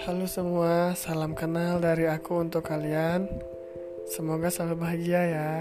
Halo semua, salam kenal dari aku untuk kalian. Semoga selalu bahagia ya.